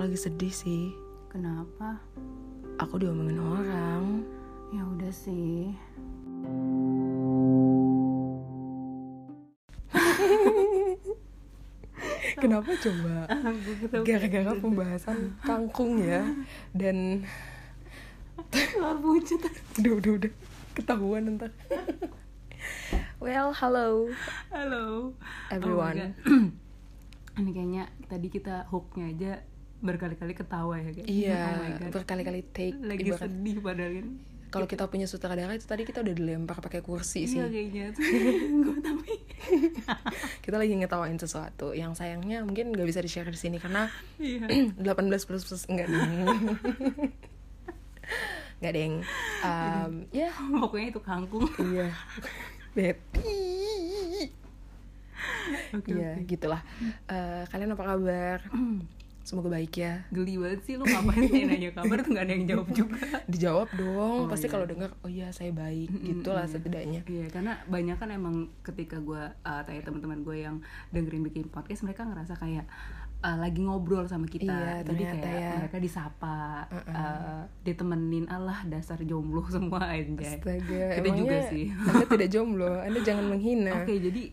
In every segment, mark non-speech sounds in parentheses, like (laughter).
aku lagi sedih sih. Kenapa? Aku diomongin orang. Ya udah sih. Kenapa coba? Gara-gara pembahasan kangkung ya dan Keluar bucut. udah udah udah ketahuan ntar. well, hello Halo. everyone. Oh. (clears throat) Ini kayaknya tadi kita hooknya aja berkali-kali ketawa ya kayak. Iya, Oh berkali-kali take Lagi ibarat sedih padahal kan. kalau kita punya sutradara itu tadi kita udah dilempar pakai kursi sih. Iya kayaknya. Gue tapi. (laughs) Kita lagi ngetawain sesuatu yang sayangnya mungkin nggak bisa di share di sini karena Iya. (clears throat) 18 plus plus enggak ding. Enggak (laughs) ding. Um, ya, Pokoknya itu kangkung. iya. (laughs) Betty. Oke. Iya, gitulah. Eh, kalian apa kabar? (clears throat) Semoga baik ya. Geli banget sih lu ngapain nanya kabar tuh gak ada yang jawab juga. (laughs) Dijawab dong. Oh, Pasti iya. kalau dengar, oh iya saya baik. Gitulah iya. setidaknya. Iya, karena banyak kan emang ketika gue uh, tanya teman-teman gue yang dengerin bikin podcast, mereka ngerasa kayak uh, lagi ngobrol sama kita. Iya, Jadi kayak ya. mereka disapa, Uh-uh. uh, ditemenin Allah dasar jomblo (laughs) semua aja. Astaga, Kita juga sih. Anda (laughs) tidak jomblo, Anda jangan menghina. Oke, jadi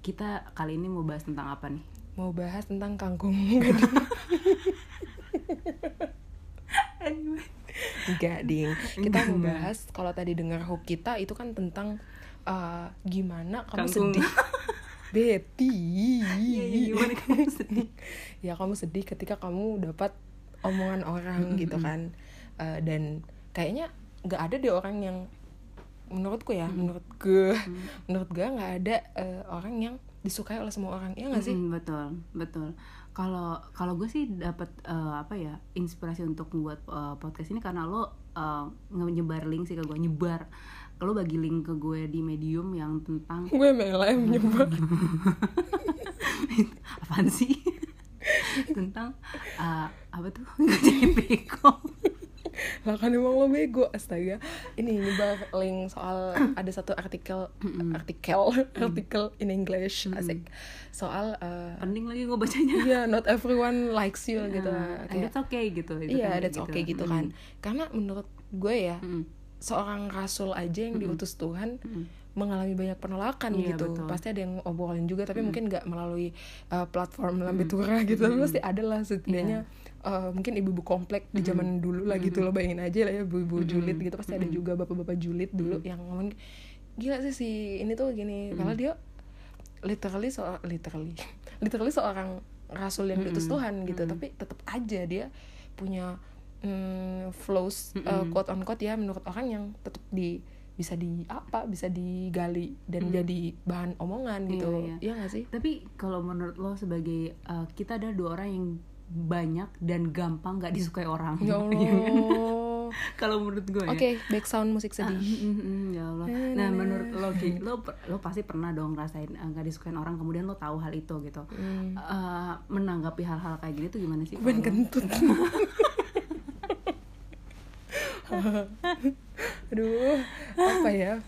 kita kali ini mau bahas tentang apa nih? Mau bahas tentang kangkung. Anyway. Enggak, Ding. Kita Enggak. bahas kalau tadi dengar hook kita itu kan tentang eh, gimana kamu Kangkung. sedih. (laughs) Betty. Iya, gimana kamu (laughs) sedih? ya kamu sedih ketika kamu dapat omongan orang gitu kan. Eh, dan kayaknya nggak ada deh orang yang menurutku ya, menurut gue, menurut gue nggak ada eh, orang yang disukai oleh semua orang. Iya nggak sih? Mm, betul, betul. Kalau kalau gue sih dapat eh, apa ya inspirasi untuk membuat eh, podcast ini karena lo eh, nyebar link sih ke gue nyebar, lo bagi link ke gue di medium yang tentang Gue malah yang menyebar. (laughs) apaan sih? (laughs) tentang eh, apa tuh? (laughs) Gak jadi bego. Lah kan emang lo bego astaga. Ini nyebar link soal ada satu artikel artikel artikel in English asik. Soal uh, Penting lagi gue bacanya. iya not everyone likes you gitu. Nah, lah and kayak that's okay gitu. itu iya kan, that's okay gitu. kan. Karena menurut gue ya Mm. seorang rasul aja yang diutus Tuhan mengalami banyak penolakan Iya, gitu. betul. pasti ada yang obrolin juga tapi mungkin nggak melalui uh, platform lambe tura gitu. Tapi pasti ada lah setidaknya uh, mungkin ibu-ibu komplek di zaman dulu lah gitu lo bayangin aja lah ya ibu-ibu julid gitu. Pasti ada juga bapak-bapak julid dulu yang ngomong gila sih si ini tuh gini. Kalau dia literally soal literally (laughs) literally seorang rasul yang diutus Tuhan gitu. Tapi tetap aja dia punya mm, flows uh, quote on quote ya menurut orang yang tetap di bisa di apa bisa digali dan jadi bahan omongan gitu. Iya, iya. iya nggak sih? Tapi kalau menurut lo sebagai uh, kita ada dua orang yang banyak dan gampang nggak disukai orang. ya (laughs) Allah kalau menurut gue ya. oke back sound musik Ah, sedih mm, mm, mm, ya Allah. Nah, menurut lo Ki, lo lo pasti pernah dong ngerasain uh, nggak disukain orang kemudian lo tahu hal itu gitu. Hmm. Uh, menanggapi hal-hal kayak gini tuh gimana sih? Ben kentut (laughs) aduh apa ya (laughs)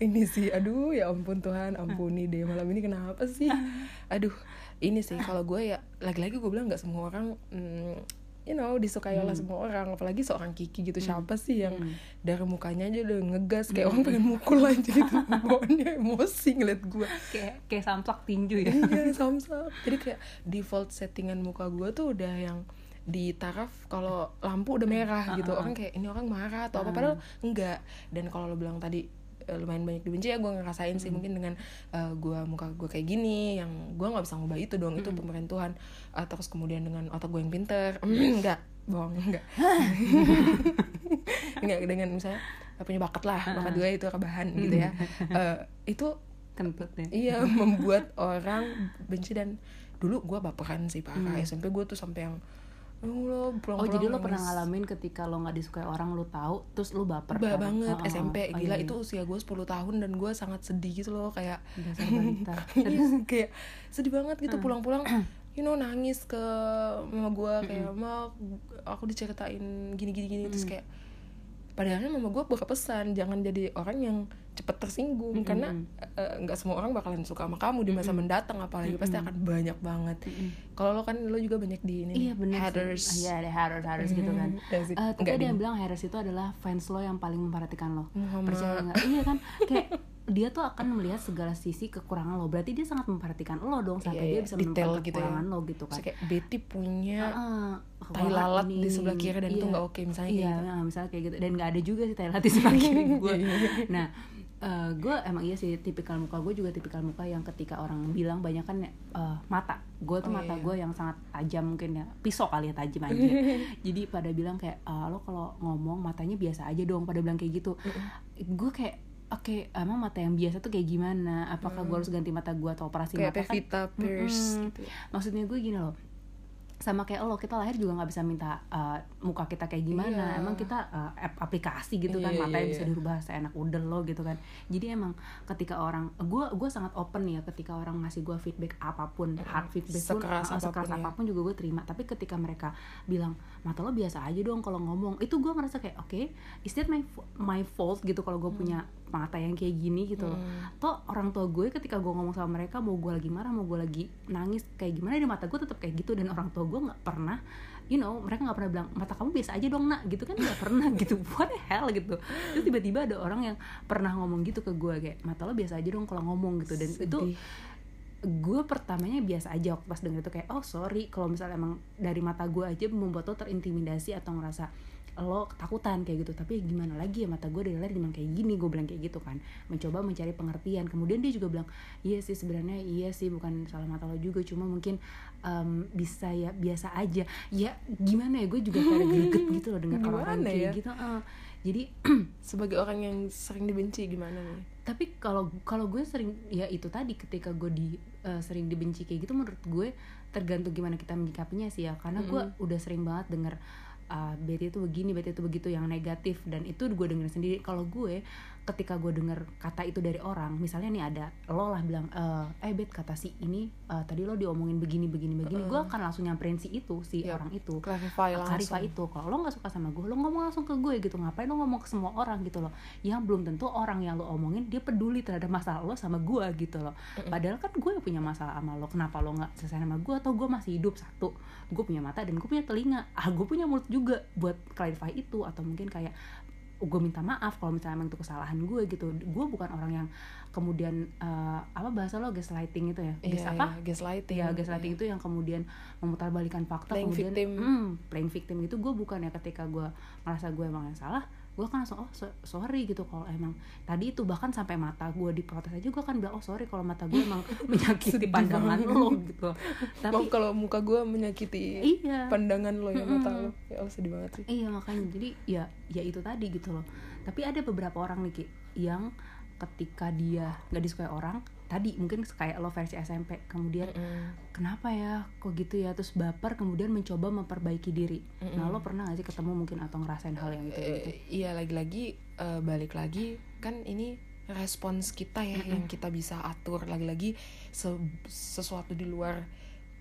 ini sih aduh ya ampun Tuhan ampuni deh malam ini kenapa sih? (laughs) Aduh ini sih kalau gue ya lagi-lagi gue bilang nggak semua orang mm, you know disukai oleh semua orang apalagi seorang Kiki gitu siapa sih yang dari mukanya aja udah ngegas kayak orang pengen mukul aja gitu (laughs) bawaannya emosi ngeliat gue. Kayak kayak samsak tinju ya. iya (laughs) samsak jadi kayak default settingan muka gue tuh udah yang di taraf kalau lampu udah merah gitu. Orang kayak ini orang marah atau apa padahal enggak. Dan kalau lo bilang tadi lumayan banyak dibenci. Ya gue ngerasain sih mungkin dengan eh, gue muka gue kayak gini yang gue nggak bisa ngubah itu dong. Itu pemberian Tuhan. Eh, terus kemudian dengan otak gue yang pinter. (laughs) Enggak bohong enggak enggak (laughs) dengan misalnya eh, punya bakat lah bakat gue itu rebahan gitu ya. (laughs) Eh, itu Kentut ya. iya membuat orang benci. Dan dulu gue baperan sih parah. SMP gue tuh sampai yang oh, pulang Oh jadi lo pernah ngalamin ketika lo nggak disukai orang lo tahu terus lo baper Ba kan? banget Oh, SMP oh, gila iya, itu usia gue 10 tahun dan gue sangat sedih gitu loh kayak iya. (laughs) Iya, kayak sedih banget gitu pulang-pulang you know nangis ke mama gue kayak mama aku diceritain gini gini gini terus kayak padahal mama gue berpesan jangan jadi orang yang cepet tersinggung karena eh, nggak semua orang bakalan suka sama kamu di masa mendatang apalagi pasti akan banyak banget kalau lo kan lo juga banyak di ini Iya benar haters sih. Iya ada haters haters gitu kan. Iya sih. Eh, tapi ada yang bilang haters itu adalah fans lo yang paling memperhatikan lo. Muhammad. Percaya nggak? Iya kan? Kayak dia tuh akan melihat segala sisi kekurangan lo. Berarti dia sangat memperhatikan lo dong sampai Iya, dia iya. bisa Detail menemukan gitu ya. lo gitu kan. Kayak Betty punya Heeh. tai Kekurangan lalat ini, di sebelah kiri dan itu Iya. nggak oke misalnya iya, kayak gitu. nah, misalnya kayak gitu dan nggak ada juga sih tai lalat di sebelah kiri gue Iya, nah gue emang iya sih tipikal muka gue juga tipikal muka yang ketika orang bilang banyak kan eh, mata gue tuh Oh, mata iya. gue yang sangat tajam mungkin ya pisau kali ya tajam aja (laughs) jadi pada bilang kayak "Ah, lo kalau ngomong matanya biasa aja dong pada bilang kayak gitu gue kayak Oke, emang mata yang biasa tuh kayak gimana? Apakah gue harus ganti mata gue atau operasi kayak mata kan? Pevita Pierce Mm-mm. gitu. maksudnya gue gini loh sama kayak lo kita lahir juga nggak bisa minta uh, muka kita kayak gimana Iya. emang kita uh, ap- aplikasi gitu kan Iya, matanya iya, bisa iya. dirubah seenak udel lo gitu kan jadi emang ketika orang gue gue sangat open ya ketika orang ngasih gue feedback apa pun hard feedback pun Sekeras uh, sekeras apa pun ya. apa pun juga gue terima tapi ketika mereka bilang mata lo biasa aja dong kalau ngomong itu gue ngerasa kayak oke is that my my fault gitu kalau gue punya mata yang kayak gini gitu loh. Hmm. toh orang tua gue ketika gue ngomong sama mereka mau gue lagi marah mau gue lagi nangis kayak gimana di mata gue tetap kayak gitu. Dan orang tua gue nggak pernah you know mereka nggak pernah bilang mata kamu biasa aja dong nak gitu kan nggak pernah (laughs) gitu. What the hell gitu. Terus tiba-tiba ada orang yang pernah ngomong gitu ke gue kayak mata lo biasa aja dong kalau ngomong gitu. Dan itu Sedih. gue pertamanya biasa aja waktu pas denger itu kayak oh sorry kalau misalnya emang dari mata gue aja membuat lo terintimidasi atau ngerasa lo ketakutan kayak gitu. Tapi gimana lagi ya mata gue dari lahir memang kayak gini gue bilang kayak gitu kan. Mencoba mencari pengertian. Kemudian dia juga bilang iya sih sebenarnya iya sih bukan salah mata lo juga. Cuma mungkin em, bisa ya biasa aja. Ya gimana ya gue juga kayak greget gitu loh dengan orang-orang Gimana kayak ya? gitu Eh, jadi (clears throat) sebagai orang yang sering dibenci gimana nih? Tapi kalau kalau gue sering ya itu tadi ketika gue di eh, sering dibenci kayak gitu menurut gue tergantung gimana kita menyikapinya sih ya. Karena gue udah sering banget denger uh, Betty itu begini Betty itu begitu yang negatif. Dan itu gue dengerin sendiri. Kalau gue ketika gue denger kata itu dari orang misalnya nih ada lo lah bilang eh eh Bet kata si ini eh, tadi lo diomongin begini begini begini gue akan langsung nyamperin si itu si Yap. orang itu. clarify langsung. itu kalau lo nggak suka sama gue lo ngomong langsung ke gue gitu ngapain lo ngomong ke semua orang? gitu loh. Yang belum tentu orang yang lo omongin dia peduli terhadap masalah lo sama gue gitu loh. Padahal kan gue yang punya masalah sama lo kenapa lo nggak selesai sama gue atau gue masih hidup satu gue punya mata dan gue punya telinga. Ah gue punya mulut juga buat clarify itu atau mungkin kayak gue minta maaf kalau misalnya emang itu kesalahan gue gitu. Gue bukan orang yang kemudian eh, apa bahasa lo gaslighting itu ya? Iya, Gas apa? iya, gaslighting. Ya gaslighting itu yang kemudian memutarbalikan fakta Playing kemudian victim. hmm, playing victim itu gue bukan ya ketika gue merasa gue emang yang salah gue kan langsung oh so- sorry gitu. Kalau emang tadi itu bahkan sampai mata gue diprotes aja gue kan bilang oh sorry kalau mata gue emang (laughs) menyakiti pandangan lo gitu. Maaf tapi kalau muka gue menyakiti iya. pandangan lo ya mata lo. Ya Allah sedih banget sih. Iya makanya. Jadi ya ya itu tadi gitu loh. Tapi ada beberapa orang nih Ki yang ketika dia nggak disukai orang tadi mungkin kayak lo versi SMP kemudian Mm-mm. kenapa ya kok gitu ya terus baper kemudian mencoba memperbaiki diri. Nah lo pernah gak sih ketemu mungkin atau ngerasain hal yang itu? gitu? Eh, iya lagi-lagi eh, balik lagi kan ini respons kita ya yang kita bisa atur lagi-lagi se- sesuatu di luar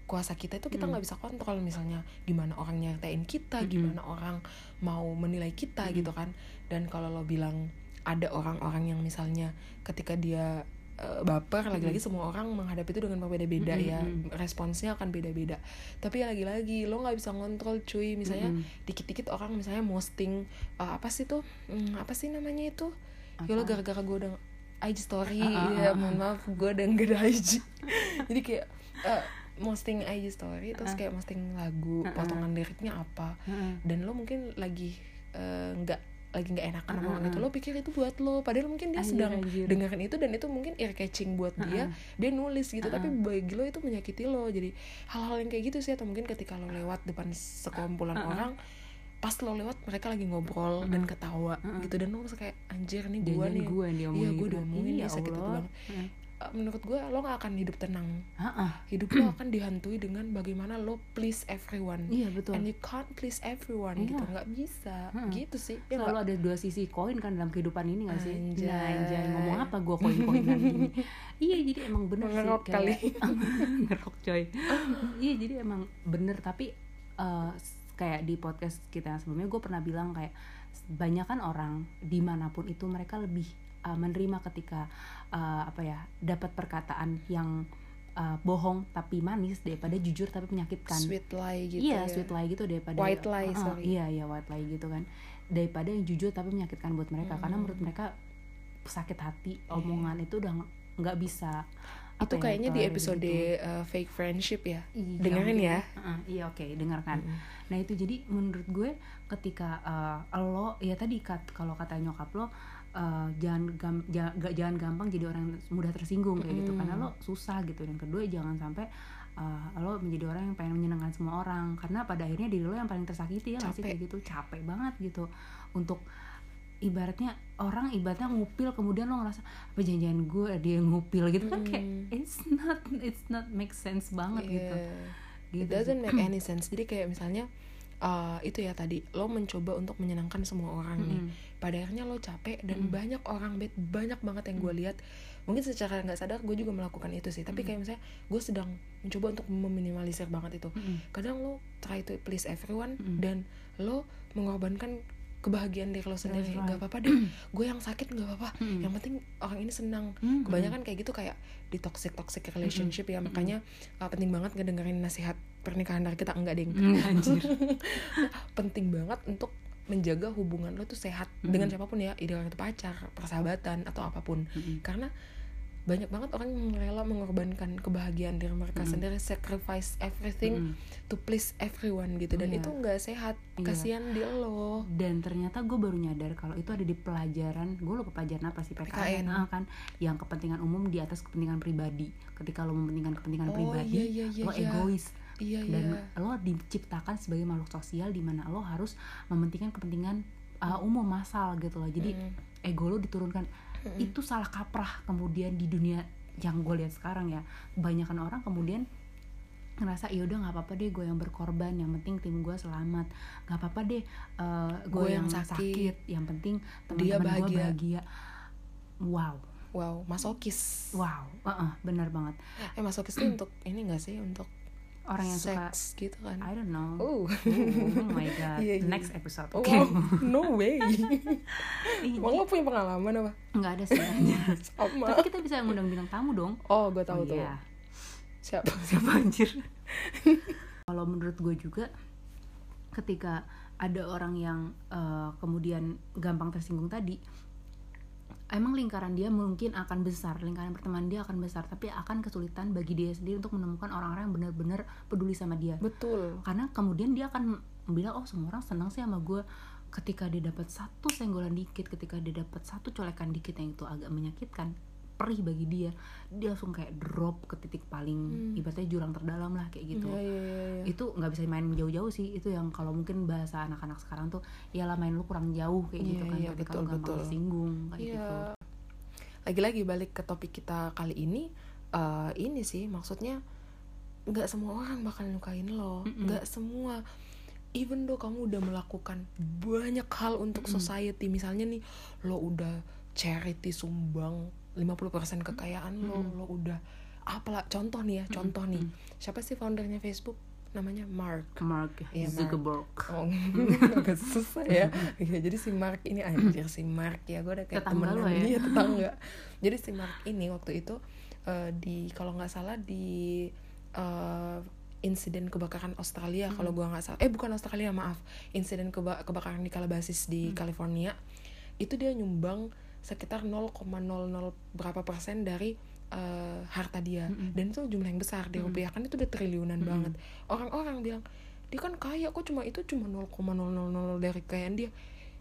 kuasa kita itu kita nggak bisa kontrol misalnya gimana orang nyertain kita gimana orang mau menilai kita gitu kan dan kalau lo bilang ada orang-orang yang misalnya ketika dia eh, baper lagi-lagi semua orang menghadapi itu dengan berbeda-beda ya. Responsnya akan beda-beda. Tapi ya lagi-lagi lo nggak bisa ngontrol cuy. Misalnya dikit-dikit orang misalnya posting eh, apa sih tuh? Hmm, apa sih namanya itu? Ya lo gara-gara gue udah IG story. Ah, ah, ya ah, mohon maaf gue udah ada IG jadi kayak eh, posting IG story terus kayak posting lagu potongan liriknya apa. Dan lo mungkin lagi nggak lagi nggak enakan sama orang itu lo pikir itu buat lo. Padahal mungkin dia Anjir, sedang anjir. dengerin itu dan itu mungkin ear catching buat dia. Dia nulis gitu tapi bagi lo itu menyakiti lo. Jadi hal-hal yang kayak gitu sih atau mungkin ketika lo lewat depan sekumpulan orang pas lo lewat mereka lagi ngobrol dan ketawa gitu. Dan lo merasa kayak anjir nih gue nih. gue yang iya gue diomongin nih sakit banget. Eh, menurut gue lo gak akan hidup tenang Heeh. hidup lo akan dihantui dengan bagaimana lo please everyone Iya betul. and you can't please everyone gitu nggak bisa gitu sih ya Selalu nggak? ada dua sisi koin kan dalam kehidupan ini gak sih? Anjay. Nah, anjay. ngomong apa gue koin-koinan gini? (laughs) iya jadi emang bener Ngerok sih kali. (laughs) ngerok coy. iya jadi emang bener tapi eh, kayak di podcast kita yang sebelumnya gue pernah bilang kayak banyak kan orang di mana pun itu mereka lebih uh, menerima ketika uh, apa ya dapat perkataan yang uh, bohong tapi manis daripada jujur tapi menyakitkan sweet lie gitu iya ya. sweet lie gitu daripada White lie, Uh, sorry. iya iya white lie gitu kan daripada yang jujur tapi menyakitkan buat mereka karena Hmm. menurut mereka sakit hati omongan itu udah nggak- bisa itu ya, kayaknya di episode gitu. uh, fake friendship ya Iya, dengerin ya Heeh, iya oke dengarkan Mm-mm. nah itu jadi menurut gue ketika uh, lo ya tadi kat kalau kata nyokap lo uh, jangan gam, ja- ga- jangan gampang jadi orang yang mudah tersinggung kayak gitu Mm. karena lo susah gitu dan kedua jangan sampai uh, lo menjadi orang yang pengen menyenangkan semua orang karena pada akhirnya diri lo yang paling tersakiti ya nggak sih Capek. kayak gitu capek banget gitu untuk ibaratnya orang ibaratnya ngupil kemudian lo ngerasa apa jangan-jangan gue dia ngupil gitu kan kayak Mm. it's not it's not make sense banget gitu Yeah. gitu It doesn't make any sense. Jadi kayak misalnya uh, itu ya tadi lo mencoba untuk menyenangkan semua orang nih. Mm-mm. Pada akhirnya lo capek dan Mm-mm. banyak orang bad, banyak banget yang gue lihat. Mungkin secara nggak sadar gue juga melakukan itu sih. Tapi kayak misalnya gue sedang mencoba untuk meminimalisir banget itu. Mm-mm. Kadang lo try to please everyone Mm-mm. dan lo mengorbankan kebahagiaan diri lo sendiri. right. Gak apa-apa deh. (clears throat) gue yang sakit nggak apa-apa. Mm-mm. Yang penting orang ini senang Mm-mm. kebanyakan kayak gitu kayak di toxic toxic relationship ya makanya uh, penting banget ngedengerin nasihat pernikahan dari kita enggak ding Mm, anjir (laughs) penting banget untuk menjaga hubungan lo tuh sehat Mm-mm. dengan siapa pun ya ideal itu pacar persahabatan atau apa pun Mm-mm. karena banyak banget orang yang rela mengorbankan kebahagiaan diri mereka Mm-mm. sendiri sacrifice everything Mm-mm. to please everyone gitu dan Iya. itu nggak sehat Iya. kasihan di lo dan ternyata gue baru nyadar kalau itu ada di pelajaran gue lupa pelajaran apa sih PKN, PKN. Ah, kan yang kepentingan umum di atas kepentingan pribadi ketika lo mementingkan kepentingan Oh, pribadi iya, iya, iya, lo iya. egois iya dan iya lo diciptakan sebagai makhluk sosial di mana lo harus mementingkan kepentingan uh, umum massal gitu loh jadi Mm. ego lo diturunkan Mm-mm. itu salah kaprah kemudian di dunia yang gue lihat sekarang ya kebanyakan orang kemudian ngerasa ya udah nggak apa-apa deh gue yang berkorban yang penting tim gue selamat nggak apa-apa deh uh, gue Gue yang yang sakit. sakit. yang penting teman-teman gue bahagia. bahagia wow wow masokis wow uh-uh, benar banget eh masokis itu untuk ini gak sih untuk orang yang suka seks gitu kan I don't know oh oh my god (laughs) Iya, iya. next episode Oh, oke wow, (laughs) no way. Emang lo punya pengalaman apa? nggak ada sih (laughs) Sama. tapi kita bisa ngundang bintang tamu dong Oh, gue tahu oh, tuh. iya. Siapa? siapa anjir kalau menurut gue juga ketika ada orang yang eh, kemudian gampang tersinggung tadi emang lingkaran dia mungkin akan besar lingkaran pertemanan dia akan besar tapi akan kesulitan bagi dia sendiri untuk menemukan orang-orang yang benar-benar peduli sama dia Betul. karena kemudian dia akan bilang oh semua orang senang sih sama gue ketika dia dapat satu senggolan dikit ketika dia dapat satu colekan dikit yang itu agak menyakitkan perih bagi dia dia langsung kayak drop ke titik paling Hmm. ibaratnya jurang terdalam lah kayak gitu Iya, iya, iya, iya. itu nggak bisa main jauh-jauh sih itu yang kalau mungkin bahasa anak-anak sekarang tuh ya lah main lu kurang jauh kayak gitu Iya, kan betul, lu gampang betul. tersinggung kayak Iya. gitu Lagi-lagi balik ke topik kita kali ini, eh, ini sih maksudnya nggak semua orang bakal nyukain lo, nggak semua. Even though kamu udah melakukan banyak hal untuk society, misalnya nih lo udah charity sumbang 50% kekayaan lo, Mm-mm. lo udah apalah contoh nih ya, contoh nih. Siapa sih foundernya Facebook? Namanya Mark. Mark Mark. Zuckerberg Oh, (laughs) agak susah ya. Iya, jadi si Mark ini anjir si Mark ya, gue udah kayak Tetangga temenan lo ya? Iya, tetangga. (laughs) jadi si Mark ini waktu itu eh, di kalau nggak salah di eh, insiden kebakaran Australia kalau gua nggak salah. Eh bukan Australia maaf, insiden keba- kebakaran di Calabasas di California itu dia nyumbang sekitar 0,00 berapa persen dari eh, harta dia Mm-mm. dan itu jumlah yang besar di rupiah kan itu udah triliunan Mm-mm. banget orang-orang bilang dia kan kaya kok cuma itu cuma 0,000 dari kekayaan dia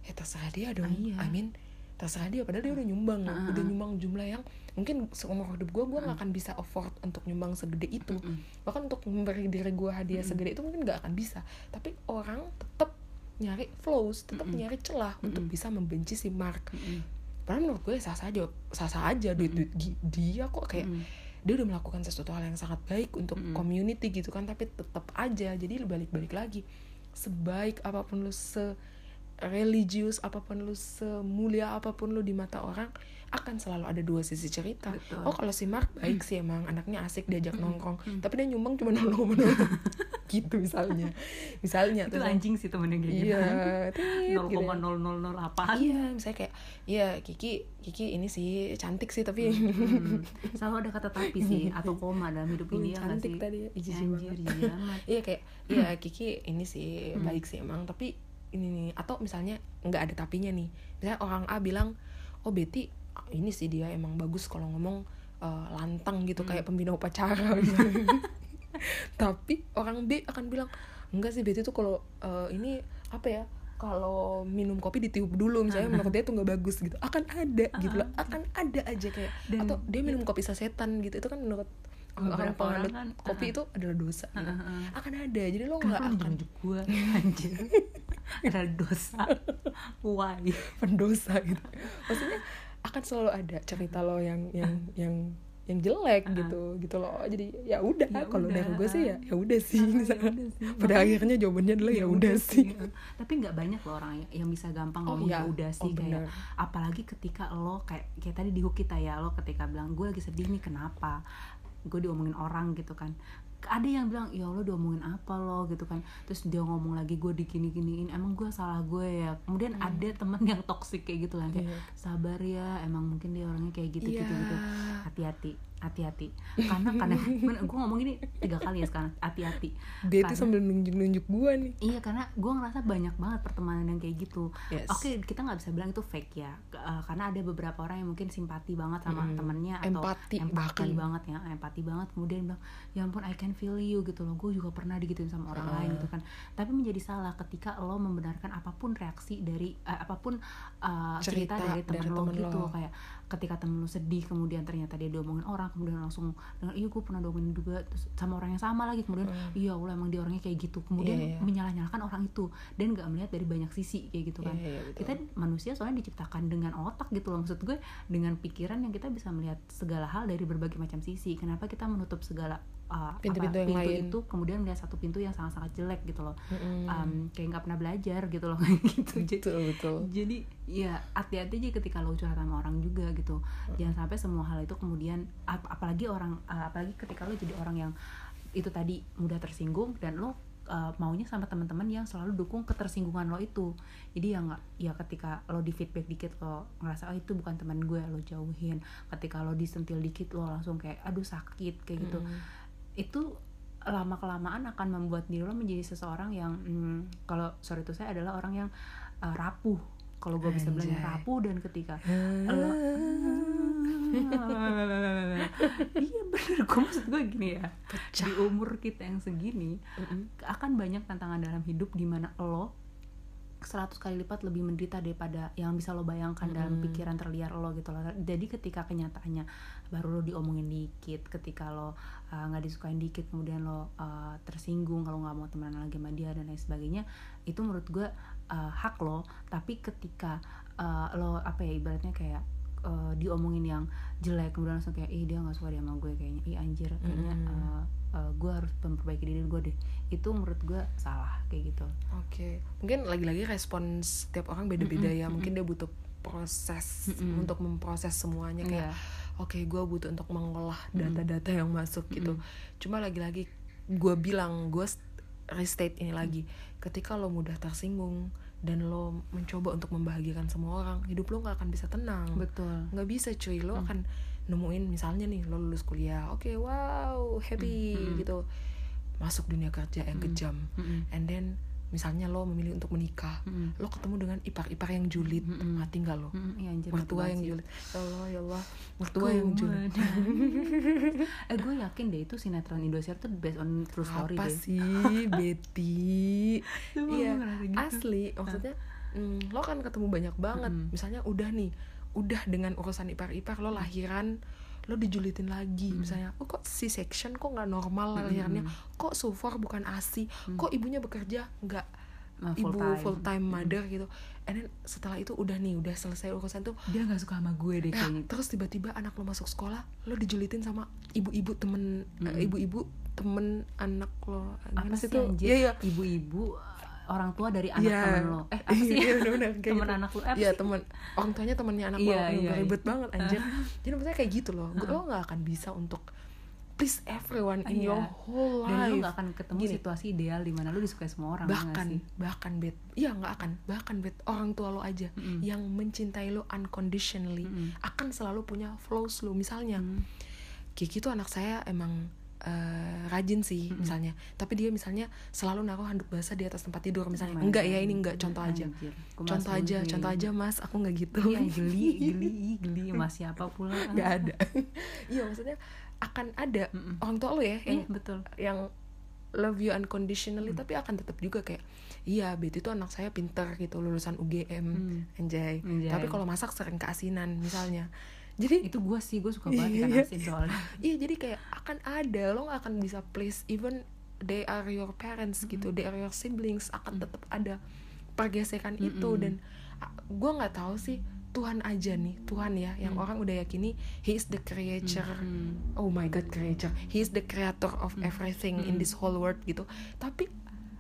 ya terserah dia dong Ah, iya. I mean terserah dia padahal dia udah nyumbang loh Ah, ah, udah ah. nyumbang jumlah yang mungkin seumur hidup gue gue nggak akan bisa afford untuk nyumbang segede itu Mm-mm. bahkan untuk memberi diri gue hadiah Mm-mm. segede itu mungkin nggak akan bisa tapi orang tetap nyari flows tetap Mm-mm. nyari celah untuk Mm-mm. bisa membenci si Mark Mm-mm. Padahal menurut gue sah saja sah sah aja duit duit dia kok kayak Mm-mm. dia udah melakukan sesuatu hal yang sangat baik untuk Mm-mm. community gitu kan tapi tetap aja jadi lu balik-balik lagi sebaik apa pun lu se religius apa pun lu semulia apa pun lu di mata orang akan selalu ada dua sisi cerita. Betul. oh kalau si Mark baik sih emang anaknya asik diajak nongkrong. Tapi dia nyumbang cuma nol nol (laughs) gitu misalnya. Misalnya itu terus anjing sih temennya kayak gitu. Iya (laughs) nol gitu. ya. nol nol nol apaan? Iya misalnya kayak iya Kiki Kiki ini sih cantik sih tapi. Hmm, selalu ada kata tapi sih (laughs) atau koma dalam hidup ini ya cantik tadi ya, Anjir, amat. iya kayak iya Kiki ini sih baik sih emang tapi ini nih atau misalnya nggak ada tapinya nih. Misalnya orang A bilang oh Betty ah, ini sih dia emang bagus kalau ngomong eh, lantang gitu kayak pembina upacara. (laughs) Tapi orang B akan bilang enggak sih Betty tuh kalau eh, ini apa ya kalau minum kopi ditiup dulu misalnya menurut dia tuh nggak bagus gitu. Akan ada gitu loh akan ada aja kayak Dan- atau dia minum kopi sasetan gitu itu kan menurut orang penganut kan, kopi itu adalah dosa gitu. Uh-uh. akan ada jadi lo nggak akan gue anjir. (laughs) Ada dosa. Why? Pendosa gitu. Maksudnya akan selalu ada cerita lo yang yang yang yang jelek gitu gitu loh. Jadi ya udah Ya kalau dari udah. gue sih ya ya udah sih. Ya pada akhirnya jawabannya adalah ya udah sih. tapi nggak banyak loh orang yang, yang bisa gampang Oh, ngomong iya. ya udah sih Oh, kayak bener. apalagi ketika lo kayak kayak tadi di hook kita ya lo ketika bilang gue lagi sedih nih kenapa gue diomongin orang gitu kan. Ada yang bilang ya Allah diomongin apa lo? gitu kan. Terus dia ngomong lagi gue digini giniin emang gue salah gue ya. Kemudian ada temen yang toksik kayak gitu kan kayak Hmm. Iya. sabar ya emang mungkin dia orangnya kayak gitu gitu Iya. gitu hati-hati hati-hati karena kadang (laughs) gue ngomong ini tiga kali ya sekarang hati-hati dia Karena- sambil nunjuk-nunjuk gue nih Iya karena gue ngerasa banyak banget pertemanan yang kayak gitu. Yes. Oke kita nggak bisa bilang itu fake ya, eh, karena ada beberapa orang yang mungkin simpati banget sama Mm. temennya atau Empati empati bahkan. banget ya, empati banget. Kemudian bilang, ya ampun I can feel you gitu loh. Gue juga pernah digituin sama orang Ah. lain gitu kan. Tapi menjadi salah ketika lo membenarkan apa pun reaksi dari eh, apa pun eh, cerita, Cerita dari dari lo gitu lo. kayak ketika temen lo sedih kemudian ternyata dia diomongin orang kemudian langsung dengan iya gue pernah diomongin juga terus sama orang yang sama lagi kemudian iya Allah emang dia orangnya kayak gitu kemudian Hmm. Iya, iya. menyalah-nyalahkan orang itu dan nggak melihat dari banyak sisi kayak gitu kan Iya, iya, betul. kita manusia soalnya diciptakan dengan otak gitu loh maksud gue dengan pikiran yang kita bisa melihat segala hal dari berbagai macam sisi kenapa kita menutup segala uh, Pintu-pintu yang pintu lain. itu kemudian melihat satu pintu yang sangat-sangat jelek gitu loh. Mm-mm. Um, kayak nggak pernah belajar gitu loh. (laughs) Kayak gitu. Jadi betul. betul jadi ya hati-hati aja ketika lo curhat sama orang juga gitu. Jangan sampai semua hal itu kemudian ap- apalagi orang uh, apalagi ketika lo jadi orang yang itu tadi mudah tersinggung dan lo uh, maunya sama teman-teman yang selalu dukung ketersinggungan lo itu. Jadi ya nggak ya ketika lo di feedback dikit lo ngerasa oh itu bukan teman gue lo jauhin. Ketika lo disentil dikit lo langsung kayak aduh sakit kayak gitu. Mm. Itu lama kelamaan akan membuat diri lo menjadi seseorang yang hmm, kalau sorry itu saya adalah orang yang uh, rapuh. Kalau gue bisa bilang rapuh dan ketika lo (laughs) iya bener. Gue maksud gue gini ya. Di umur kita yang segini Mm-mm. akan banyak tantangan dalam hidup di mana lo 100 kali lipat lebih menderita daripada yang bisa lo bayangkan dalam Mm-mm. pikiran terliar lo gitu loh. Jadi ketika kenyataannya baru lo diomongin dikit, ketika lo uh, nggak disukain dikit, kemudian lo uh, tersinggung kalau nggak mau temenan lagi sama dia dan lain sebagainya, itu menurut gue uh, hak lo. Tapi ketika uh, lo apa ya ibaratnya kayak uh, diomongin yang jelek kemudian langsung kayak ih dia nggak suka dia sama gue kayaknya ih anjir kayaknya Mm. uh, uh, gue harus memperbaiki diri gue deh itu menurut gue salah kayak gitu Oke, mungkin lagi-lagi respon setiap orang beda-beda Mm-mm, ya. Mungkin dia butuh proses Mm-mm. untuk memproses semuanya kayak, Iya. Oke, gue butuh untuk mengolah data-data yang masuk gitu. Mm-mm. Cuma lagi-lagi gue bilang, gue st- restate ini lagi, ketika lo mudah tersinggung dan lo mencoba untuk membahagiakan semua orang, hidup lo nggak akan bisa tenang. betul nggak bisa cuy lo Hmm. akan nemuin misalnya nih lo lulus kuliah oke wow happy Hmm, hmm. gitu masuk dunia kerja yang Hmm. kejam Mm-mm. and then misalnya lo memilih untuk menikah Mm-mm. lo ketemu dengan ipar-ipar yang julid Mm-mm. mati nggak lo. Mm-mm, iya, anjir, mertua yang julid. ya Allah ya Allah. Mertua yang julid. (laughs) eh gue yakin deh itu sinetron Indosiar tuh based on true story apa deh. sih (laughs) Betty? Iya gitu. asli. Maksudnya mm, lo kan ketemu banyak banget. Mm-mm. misalnya udah nih udah dengan urusan ipar-ipar lo lahiran lo dijulitin lagi. Misalnya oh kok si section kok nggak normal lahirannya kok sufor bukan asi kok ibunya bekerja nggak Nah, ibu full time. full time mother gitu? And then setelah itu udah nih udah selesai urusan tuh dia nggak suka sama gue deh Nah, terus tiba-tiba anak lo masuk sekolah lo dijulitin sama ibu-ibu temen eh, Mm-mm. ibu-ibu temen anak lo. Apa sih Iya, iya. ibu-ibu orang tua dari anak Iya. temen lo eh apa sih Iya, bener-bener kayak temen gitu. anak lo Iya temen orang tuanya temennya anak Iya, lo iya, Yang ribet iya. banget anjir (laughs) jadi maksudnya kayak gitu loh lo nggak akan bisa untuk please everyone in Iya. your whole dan life lo gak akan ketemu Gini. situasi ideal di mana lo disukai semua orang ya bahkan sih? bahkan bet iya nggak akan bahkan bet orang tua lo aja Mm-mm. yang mencintai lo unconditionally Mm-mm. akan selalu punya flaws lo misalnya Mm. Kiki tuh anak saya emang eh, rajin sih misalnya. Tapi dia misalnya selalu naruh handuk basah di atas tempat tidur misalnya. Enggak ya ini enggak. contoh aja. Anjir, contoh aja mungkin. contoh aja mas. Aku nggak gitu. Iya geli geli (laughs) geli. Mas siapa pula? Nggak ada. (laughs) Iya maksudnya akan ada Mm-mm. orang tua lo ya yang betul. yang love you unconditionally tapi akan tetap juga kayak iya Betty itu anak saya pinter gitu lulusan UGM anjay. Anjay. tapi kalau masak sering keasinan misalnya jadi itu gue sih gue suka banget ikan Iya. asin soalnya. (laughs) Iya jadi kayak akan ada lo gak akan bisa please even they are your parents gitu they are your siblings akan tetap ada pergesekan itu. Mm-mm. dan gue nggak tahu sih Tuhan aja nih Tuhan ya yang orang udah yakini he is the creator Hmm. oh my god creator he is the creator of everything in this whole world gitu. Tapi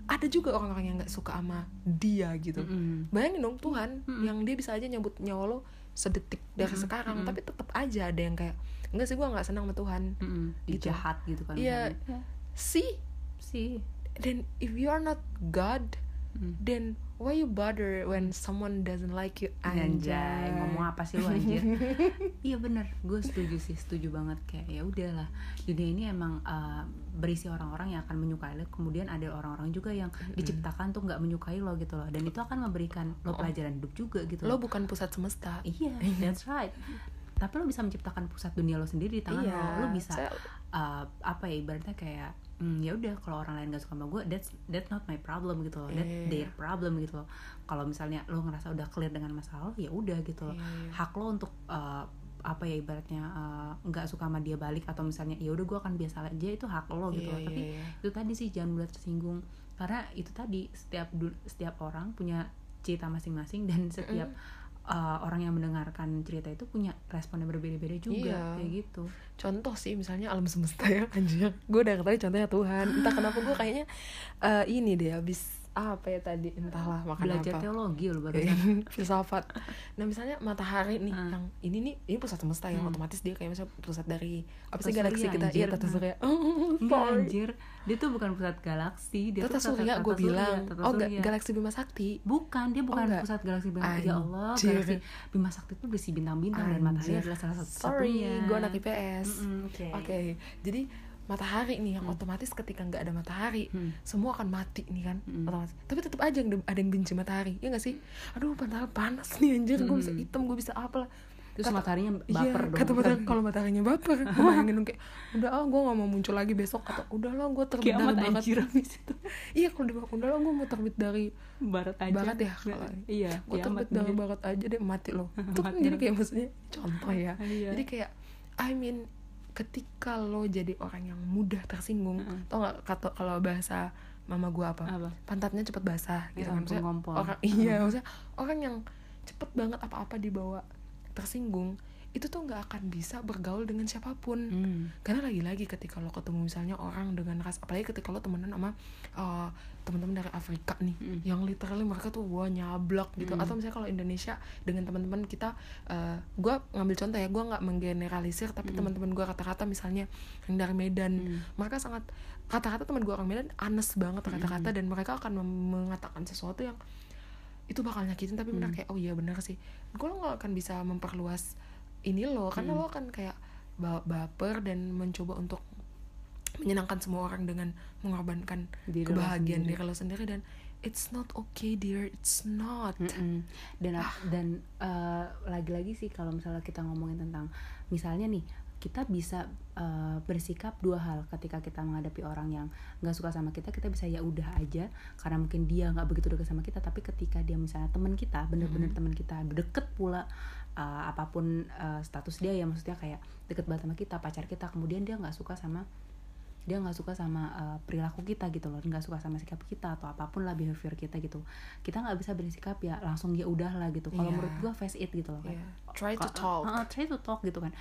ada juga orang-orang yang nggak suka sama dia gitu. Mm-mm. bayangin dong Tuhan yang dia bisa aja nyebut nyawa lo sedetik dari sekarang tapi tetap aja ada yang kayak enggak sih gue nggak senang sama Tuhan Mm-mm. Dia Gitu. jahat gitu kan Iya. misalnya. see sih then if you are not God Mm. then why you bother when someone doesn't like you? Anjay, ngomong apa sih lu anjir? (laughs) iya bener, gue setuju sih, setuju banget. Kayak ya udahlah. Dunia ini emang uh, berisi orang-orang yang akan menyukai lo, kemudian ada orang-orang juga yang diciptakan tuh nggak menyukai lo gitu loh, dan itu akan memberikan lo pelajaran hidup juga gitu. lo bukan pusat semesta. Iya, that's right. Tapi lo bisa menciptakan pusat dunia lo sendiri di tangan Iya, lo, lo bisa saya- uh, apa ya ibaratnya kayak hmm, ya udah kalau orang lain gak suka sama gue that's that's not my problem gitu loh that Iya. their problem gitu loh kalau misalnya lo ngerasa udah clear dengan masalah ya udah gitu loh Iya, iya. hak lo untuk uh, apa ya ibaratnya uh, nggak suka sama dia balik atau misalnya ya udah gue akan biasa aja itu hak lo gitu Iya, loh tapi iya, iya. itu tadi sih jangan mudah tersinggung karena itu tadi setiap setiap orang punya cerita masing-masing dan setiap uh, orang yang mendengarkan cerita itu punya respon yang berbeda-beda juga Iya. kayak gitu. Contoh sih misalnya alam semesta ya anjir gue udah tadi contohnya Tuhan. Entah kenapa gue kayaknya eh, ini deh habis apa ya tadi? Entahlah makan belajar apa teologi lo baru (laughs) filsafat. Nah misalnya matahari nih Ah. yang ini nih ini pusat semesta yang otomatis dia kayak misalnya pusat dari apa sih galaksi surya, kita? Iya tata surya. Oh, Enggak (laughs) sorry. anjir. Dia tuh bukan pusat galaksi Dia tata surya gue bilang. oh galaksi Bima Sakti? Bukan, dia bukan enggak. pusat galaksi Bima Ya Allah, galaksi Bima Sakti itu berisi bintang-bintang Dan matahari adalah salah satu sorry gue anak IPS Oke. Oke, jadi matahari nih yang otomatis ketika nggak ada matahari, Hmm. semua akan mati nih kan, Hmm. otomatis. Tapi tetap aja ada yang benci matahari, ya nggak sih? Aduh, padahal panas nih anjir, gue bisa hitam, gue bisa apa lah. Terus Kata- mataharinya Iya, baper dong kata matahari kalau mataharinya baper, gue (laughs) bayangin kayak, udah ah gue nggak mau muncul lagi besok kata, udah lah gue terbit Kiamat dari barat. anjir abis itu (laughs) Iya, kalau udah, udah lah gue mau terbit dari Barat aja barat ya kalau Iya, gue terbit dari barat aja deh mati loh (laughs) itu kan jadi kayak maksudnya contoh ya Iya. jadi kayak I mean ketika lo jadi orang yang mudah tersinggung Mm-mm. tau nggak kata kalau bahasa mama gue apa? Apa? pantatnya cepet basah gitu Ya kan ampun, maksudnya ngompol. orang (laughs) iya maksudnya orang yang cepet banget apa-apa dibawa tersinggung itu tuh nggak akan bisa bergaul dengan siapa pun Hmm. karena lagi-lagi ketika lo ketemu misalnya orang dengan ras apalagi ketika lo temenan sama uh, teman-teman dari Afrika nih Mm. yang literally mereka tuh wah nyablak gitu Mm. atau misalnya kalau Indonesia dengan teman-teman kita uh, gue ngambil contoh ya gue nggak menggeneralisir tapi teman-teman gue kata-kata misalnya yang dari Medan Mm. mereka sangat kata-kata teman gue orang Medan anes banget kata-kata dan mereka akan mengatakan sesuatu yang itu bakal nyakitin tapi benar kayak oh iya benar sih gue lo nggak akan bisa memperluas ini lo karena lo akan kayak ba- baper dan mencoba untuk menyenangkan semua orang dengan mengorbankan Diri kebahagiaan diri lo sendiri dan it's not okay dear it's not Mm-mm. dan Ah. dan eh, lagi-lagi sih kalau misalnya kita ngomongin tentang misalnya nih kita bisa eh, bersikap dua hal ketika kita menghadapi orang yang nggak suka sama kita kita bisa ya udah aja karena mungkin dia nggak begitu dekat sama kita tapi ketika dia misalnya teman kita bener-bener teman kita deket pula eh, apa pun eh, status dia ya maksudnya kayak deket banget sama kita pacar kita kemudian dia nggak suka sama dia nggak suka sama uh, perilaku kita gitu loh nggak suka sama sikap kita atau apa pun lah behavior kita gitu kita nggak bisa bersikap ya langsung ya udah lah gitu kalau Iya. menurut gua face it gitu loh kayak, Yeah. Try to talk. uh, uh, try to talk gitu kan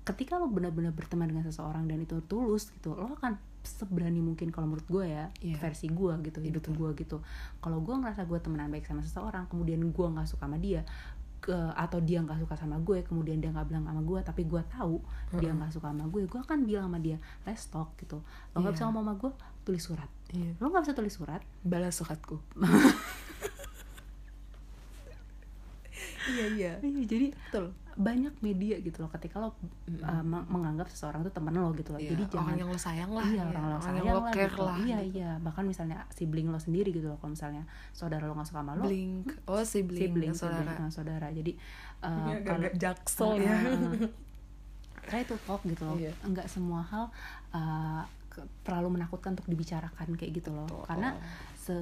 ketika lo benar-benar berteman dengan seseorang dan itu tulus gitu lo akan seberani mungkin kalau menurut gue ya Iya. versi gue gitu hidup Betul. gue gitu kalau gue ngerasa gue temenan baik sama seseorang kemudian gue nggak suka sama dia ke atau dia nggak suka sama gue kemudian dia nggak bilang sama gue tapi gue tahu dia nggak suka sama gue gue akan bilang sama dia let's talk gitu. Lo nggak Iya. bisa ngomong sama gue tulis surat. Iya. lo nggak bisa tulis surat. Balas suratku (laughs) iya iya. Iya jadi betul. banyak media gitu loh ketika lo uh, meng- menganggap seseorang itu temen lo gitu loh. Iya, jadi orang jangan yang lo sayang lah iya ya, orang lo sayang yang lo lah, care gitu. lah iya gitu. iya. Bahkan misalnya sibling lo sendiri gitu loh kalau misalnya saudara lo nggak suka sama lo blink. oh sibling, sibling, saudara sibling, uh, saudara. Jadi uh, Ini kalau jaksel ya. Uh, uh, uh. try to talk gitu loh. Iya. enggak semua hal uh, terlalu menakutkan untuk dibicarakan kayak gitu loh. Betul. karena se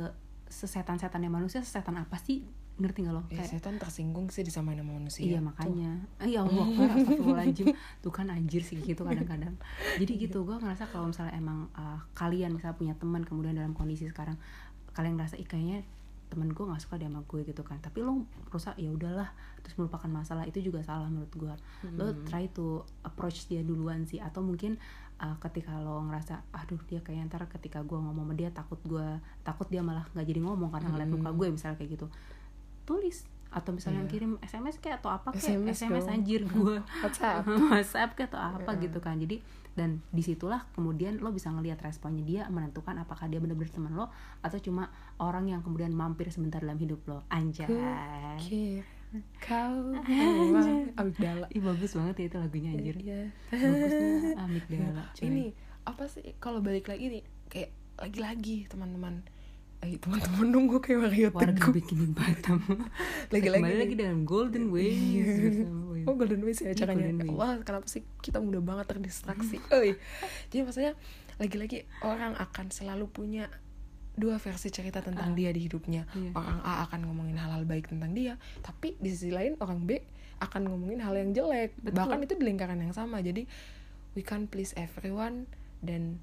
sesetan-setannya manusia sesetan apa sih ngerti nggak lo? Ya, kayak setan tersinggung sih disamain sama manusia. Iya makanya. Eh, Ya Allah Astagfirullahaladzim. Tuh kan anjir sih gitu kadang-kadang. Jadi gitu gue ngerasa kalau misalnya emang uh, Kalian misalnya punya teman Kemudian dalam kondisi sekarang Kalian ngerasa ih kayaknya temen gue gak suka dia sama gue gitu kan. Tapi lo rusak ya udahlah Terus melupakan masalah itu juga salah menurut gue Lo try to approach dia duluan sih Atau mungkin uh, ketika lo ngerasa Aduh dia kayaknya ntar ketika gue ngomong sama dia Takut gue Takut dia malah gak jadi ngomong Karena ngeliat muka gue misalnya kayak gitu tulis atau misalnya Iya. kirim SMS kayak atau apa kayak SMS SMS, dong. anjir gue (laughs) WhatsApp. (laughs) WhatsApp kayak atau apa gitu kan. Jadi dan di situlah kemudian lo bisa ngelihat responnya dia menentukan apakah dia benar-benar teman lo atau cuma orang yang kemudian mampir sebentar dalam hidup lo. Anjay. Kir kau (laughs) Anjay. amigdala Ih bagus banget ya itu lagunya anjir. Iya. Bagusnya amigdala cuy ini apa sih? Kalau balik lagi nih kayak lagi-lagi teman-teman eh teman-teman dong gue kayak Mario warga Teguh bikinin Batam Lagi-lagi kembali lagi dengan Golden Ways bersama Ways. Oh Golden Ways ya Iya, acaranya Golden Ways. Wah kenapa sih kita mudah banget terdistraksi (laughs) Oi. Jadi maksudnya lagi-lagi orang akan selalu punya dua versi cerita tentang dia di hidupnya Iya. Orang A akan ngomongin hal-hal baik tentang dia Tapi di sisi lain orang B akan ngomongin hal yang jelek Betul. Bahkan itu di lingkaran yang sama Jadi we can't please everyone Dan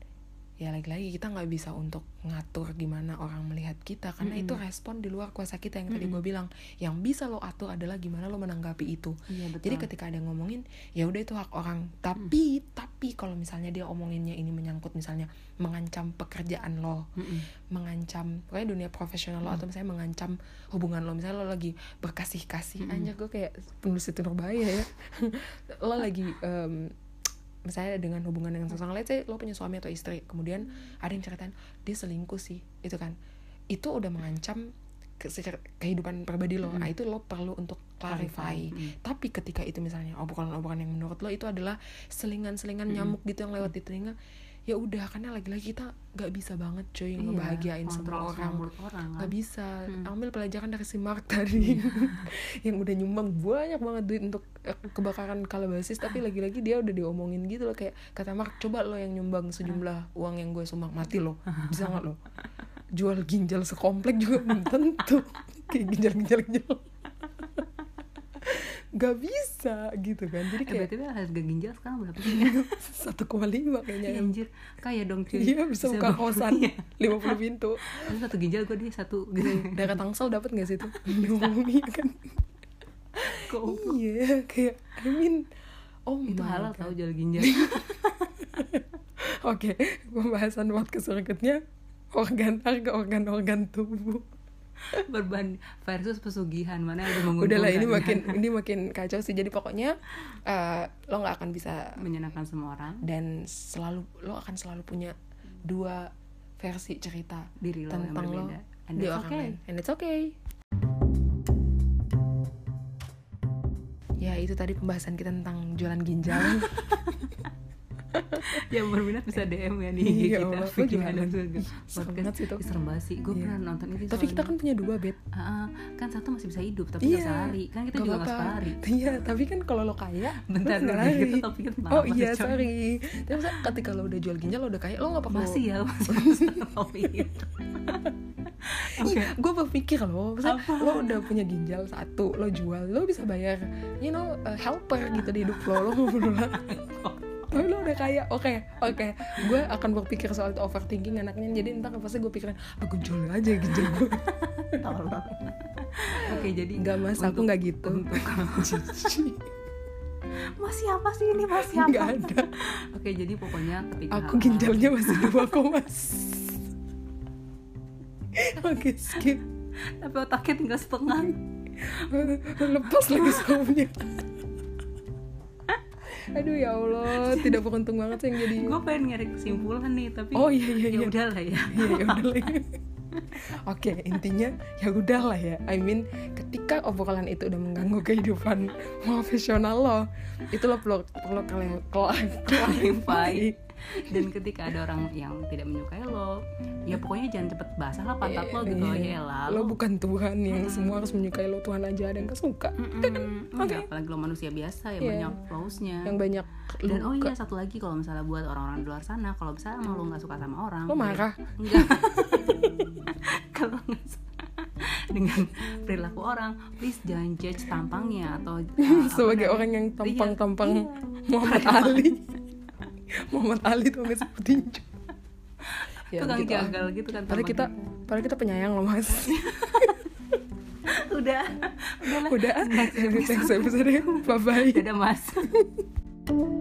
ya lagi-lagi kita nggak bisa untuk ngatur gimana orang melihat kita karena itu respon di luar kuasa kita yang tadi gue bilang. Yang bisa lo atur adalah gimana lo menanggapi itu. Iya, betul. jadi ketika ada yang ngomongin ya udah itu hak orang. Tapi tapi kalau misalnya dia omonginnya ini menyangkut misalnya mengancam pekerjaan lo Mm-mm. mengancam pokoknya dunia profesional lo atau misalnya mengancam hubungan lo. Misalnya lo lagi berkasih kasih anjir gue kayak penulis itu berbahaya ya. (laughs) Lo lagi em, misalnya dengan hubungan dengan seseorang let's say lo punya suami atau istri kemudian ada yang ceritain dia selingkuh sih itu kan. Itu udah mengancam ke, kehidupan pribadi lo. Nah itu lo perlu untuk clarify Clarify, tapi ketika itu misalnya obrolan-obrolan yang menurut lo itu adalah selingan-selingan nyamuk gitu yang lewat di telinga ya udah karena lagi-lagi kita nggak bisa banget cuy Iya, ngebahagiain semua orang. kan. nggak bisa. Ambil pelajaran dari si Mark tadi. (laughs) Yang udah nyumbang banyak banget duit untuk eh, kebakaran kalabasis tapi lagi-lagi dia udah diomongin gitu loh kayak kata Mark coba lo yang nyumbang sejumlah uang yang gue sumbang. Mati lo. (laughs) Bisa nggak lo? Jual ginjal sekomplek juga belum tentu. (laughs) Kayak ginjal-ginjal ginjal nggak bisa gitu kan jadi Eh, kayak BTW harga ginjal sekarang berapa sih? (laughs) satu koma lima kayaknya Iya, em. anjir, kaya dong cuy. Iya bisa buka kosan Iya. 50 pintu Terus satu ginjal gue deh satu gitu. Daerah Tangsel dapat gak sih itu? (laughs) Ngomongin kan Kok Iya kayak I mean Oh itu my halal tau jual ginjal. (laughs) Oke Pembahasan podcast berikutnya Organ harga organ-organ tubuh (laughs) Berban versus pesugihan mana yang lebih Udah lah ini menguntungkan, (laughs) makin Ini makin kacau sih Jadi pokoknya eh, Lo gak akan bisa menyenangkan semua orang. Dan selalu Lo akan selalu punya Dua versi cerita Diri lo yang Tentang lo berbeda. And Di it's orang okay. lain And it's okay Ya itu tadi pembahasan kita tentang jualan ginjal (laughs) Yang berminat bisa DM ya nih Iya, kita. Allah. Gimana? Serem Podcast banget sih itu. Serem banget sih. Gue Iya. pernah nonton itu. Tapi kita kan punya dua bed ah. kan satu masih bisa hidup tapi nggak bisa lari. Kan kita juga nggak suka lari. Iya, tapi kan kalau lo kaya, (laughs) Bentar, lari. itu topiknya Oh iya, sorry. Tapi masa ketika lo udah jual ginjal, lo udah kaya, lo nggak perlu. Masih ya, (laughs) masih. (laughs) Oke. gue berpikir lo, misalnya Apa? lo udah punya ginjal satu, lo jual, lo bisa bayar, you know, uh, helper gitu di hidup lo, lo nggak Tapi lo udah kaya, oke, oke. Gue akan berpikir soal itu overthinking anaknya. Jadi ntar pasti gue pikirin, aku jual aja ginjal gue. Tolong. Oke, jadi Enggak mas, aku nggak gitu. Untuk (laughs) Mas siapa sih ini Mas siapa? Nggak ada. Oke, jadi pokoknya ketika Aku ginjalnya masih dua komas. (laughs) Oke skip. tapi otaknya tinggal setengah. (laughs) Lepas lagi sopnya. Aduh ya Allah, tidak beruntung banget sih yang jadi. Gue pengen nyari kesimpulan nih, tapi Oh iya iya ya iya. udahlah ya. Iya ya udah lah. Oke, intinya ya udah lah ya. I mean, ketika obrolan itu udah mengganggu kehidupan (laughs) profesional lo, itu lo perlu perlu kalian Clarify. Dan ketika ada orang yang tidak menyukai lo, ya pokoknya jangan cepet basah lah pantat lo gitu aja ya lah. Lo bukan Tuhan yang semua harus menyukai lo, Tuhan aja ada yang gak suka. Mm-mm. (laughs) Oke. Enggak, apalagi lo manusia biasa ya Iya. banyak flaws-nya. Yang banyak Dan oh luka. iya satu lagi kalau misalnya buat orang-orang di luar sana, kalau misalnya emang lo nggak suka sama orang, Lo marah? Enggak. (laughs) kalau nggak dengan perilaku orang, please jangan judge tampangnya atau (laughs) uh, Sebagai orang yang Iya, tampang-tampang iya. Muhammad Ali. (laughs) Muhammad Ali tuh nggak seperti itu. tukang gitu jagal gitu kan. Padahal kita, padahal kita penyayang loh mas. (laughs) udah, udahlah. Udah, Next episode. next episode. Bye bye. Dadah mas. (laughs)